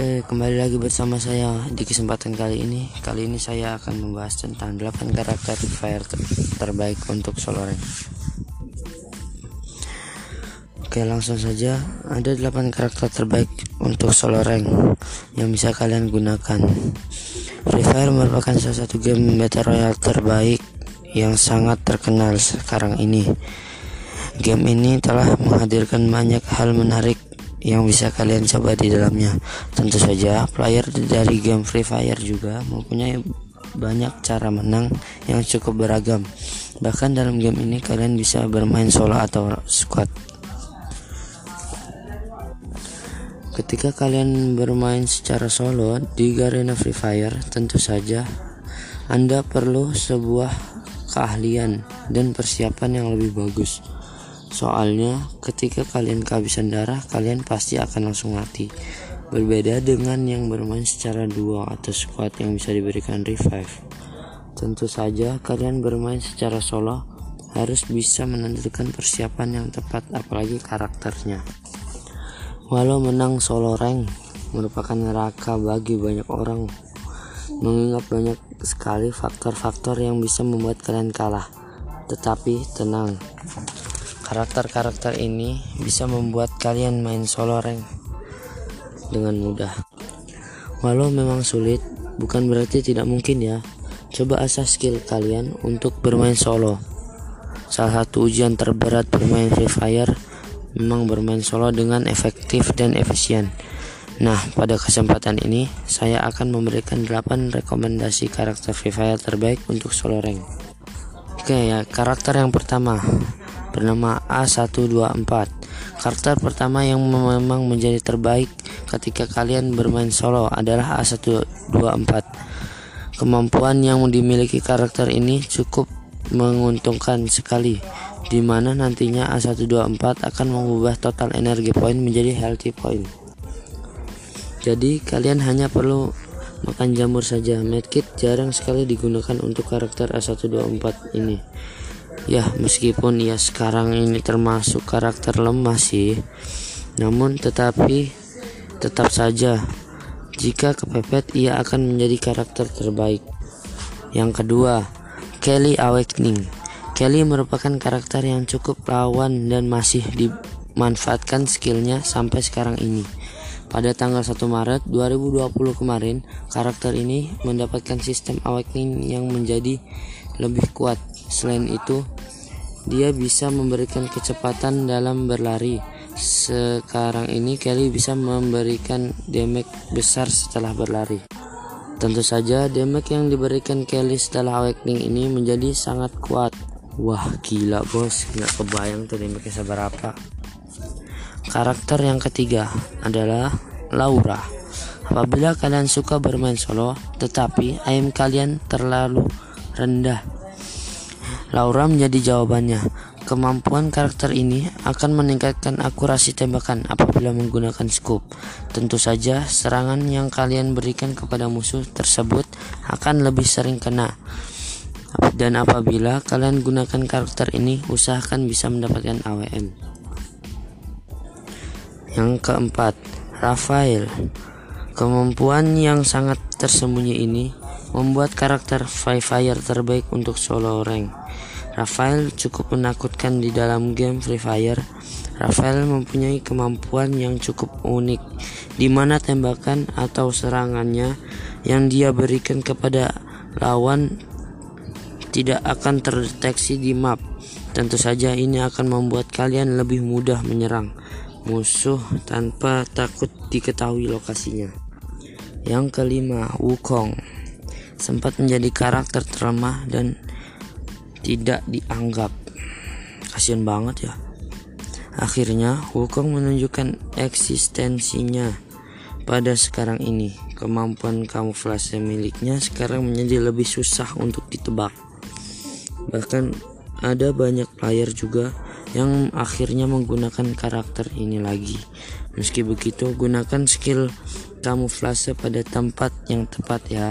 Oke, kembali lagi bersama saya di kesempatan kali ini. Kali ini saya akan membahas tentang 8 karakter Fire ter terbaik untuk solo rank. Oke, langsung saja. Ada 8 karakter terbaik untuk solo rank yang bisa kalian gunakan. Free Fire merupakan salah satu game battle royale terbaik yang sangat terkenal sekarang ini. Game ini telah menghadirkan banyak hal menarik yang bisa kalian coba di dalamnya. Tentu saja, player dari game Free Fire juga mempunyai banyak cara menang yang cukup beragam. Bahkan dalam game ini kalian bisa bermain solo atau squad. Ketika kalian bermain secara solo di Garena Free Fire, tentu saja Anda perlu sebuah keahlian dan persiapan yang lebih bagus. Soalnya ketika kalian kehabisan darah kalian pasti akan langsung mati. Berbeda dengan yang bermain secara duo atau squad yang bisa diberikan revive. Tentu saja kalian bermain secara solo harus bisa menentukan persiapan yang tepat apalagi karakternya. Walau menang solo rank merupakan neraka bagi banyak orang. Mengingat banyak sekali faktor-faktor yang bisa membuat kalian kalah. Tetapi tenang Karakter-karakter ini bisa membuat kalian main solo rank dengan mudah. Walau memang sulit, bukan berarti tidak mungkin ya. Coba asah skill kalian untuk bermain solo. Salah satu ujian terberat bermain Free Fire memang bermain solo dengan efektif dan efisien. Nah, pada kesempatan ini saya akan memberikan 8 rekomendasi karakter Free Fire terbaik untuk solo rank. Oke ya, karakter yang pertama bernama A124. Karakter pertama yang memang menjadi terbaik ketika kalian bermain solo adalah A124. Kemampuan yang dimiliki karakter ini cukup menguntungkan sekali di mana nantinya A124 akan mengubah total energi poin menjadi healthy point. Jadi kalian hanya perlu makan jamur saja. Medkit jarang sekali digunakan untuk karakter A124 ini. Ya, meskipun ia sekarang ini termasuk karakter lemah sih, namun tetapi tetap saja jika kepepet ia akan menjadi karakter terbaik. Yang kedua, Kelly Awakening. Kelly merupakan karakter yang cukup rawan dan masih dimanfaatkan skillnya sampai sekarang ini. Pada tanggal 1 Maret 2020 kemarin, karakter ini mendapatkan sistem awakening yang menjadi lebih kuat Selain itu, dia bisa memberikan kecepatan dalam berlari. Sekarang ini Kelly bisa memberikan damage besar setelah berlari. Tentu saja damage yang diberikan Kelly setelah awakening ini menjadi sangat kuat. Wah gila bos, nggak kebayang tuh damage seberapa. Karakter yang ketiga adalah Laura. Apabila kalian suka bermain solo, tetapi aim kalian terlalu rendah Laura menjadi jawabannya. Kemampuan karakter ini akan meningkatkan akurasi tembakan apabila menggunakan scope. Tentu saja, serangan yang kalian berikan kepada musuh tersebut akan lebih sering kena. Dan apabila kalian gunakan karakter ini, usahakan bisa mendapatkan AWM. Yang keempat, Rafael. Kemampuan yang sangat tersembunyi ini membuat karakter Free Fire terbaik untuk solo rank. Rafael cukup menakutkan di dalam game Free Fire. Rafael mempunyai kemampuan yang cukup unik, di mana tembakan atau serangannya yang dia berikan kepada lawan tidak akan terdeteksi di map. Tentu saja ini akan membuat kalian lebih mudah menyerang musuh tanpa takut diketahui lokasinya. Yang kelima, Wukong sempat menjadi karakter terlemah dan tidak dianggap. Kasian banget ya. Akhirnya, Wukong menunjukkan eksistensinya pada sekarang ini. Kemampuan kamuflase miliknya sekarang menjadi lebih susah untuk ditebak. Bahkan ada banyak player juga yang akhirnya menggunakan karakter ini lagi. Meski begitu, gunakan skill kamuflase pada tempat yang tepat ya.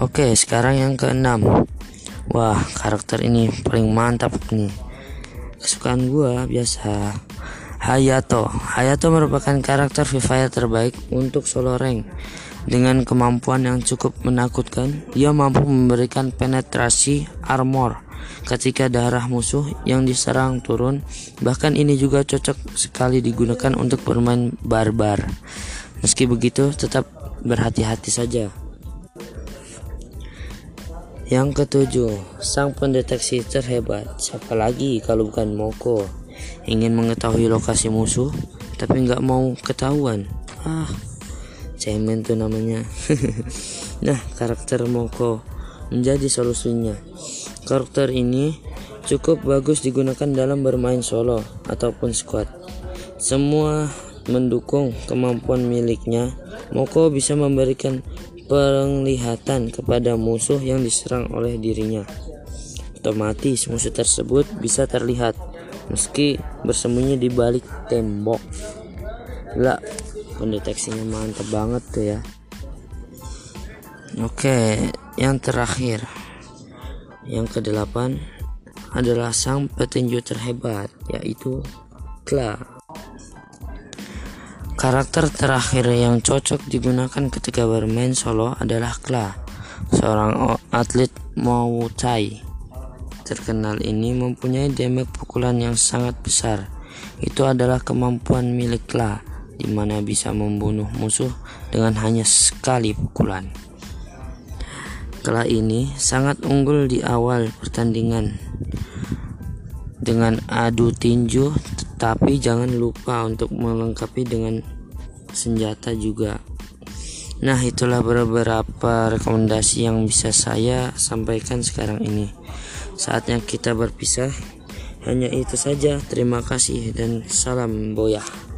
Oke, sekarang yang keenam. Wah, karakter ini paling mantap nih. Kesukaan gue biasa Hayato Hayato merupakan karakter Fire terbaik untuk solo rank dengan kemampuan yang cukup menakutkan, ia mampu memberikan penetrasi armor ketika darah musuh yang diserang turun. Bahkan ini juga cocok sekali digunakan untuk bermain barbar. Meski begitu, tetap berhati-hati saja. Yang ketujuh, sang pendeteksi terhebat. Siapa lagi kalau bukan Moko? Ingin mengetahui lokasi musuh, tapi nggak mau ketahuan. Ah, cemen tuh namanya nah karakter Moko menjadi solusinya karakter ini cukup bagus digunakan dalam bermain solo ataupun squad semua mendukung kemampuan miliknya Moko bisa memberikan penglihatan kepada musuh yang diserang oleh dirinya. Otomatis musuh tersebut bisa terlihat meski bersembunyi di balik tembok. Lah pendeteksinya mantap banget tuh ya. Oke yang terakhir. Yang kedelapan adalah sang petinju terhebat yaitu Kla karakter terakhir yang cocok digunakan ketika bermain solo adalah Kla seorang atlet Muay Thai terkenal ini mempunyai damage pukulan yang sangat besar itu adalah kemampuan milik Kla di mana bisa membunuh musuh dengan hanya sekali pukulan. Kala ini sangat unggul di awal pertandingan dengan adu tinju, tetapi jangan lupa untuk melengkapi dengan senjata juga. Nah, itulah beberapa rekomendasi yang bisa saya sampaikan sekarang ini. Saatnya kita berpisah. Hanya itu saja. Terima kasih dan salam boyah.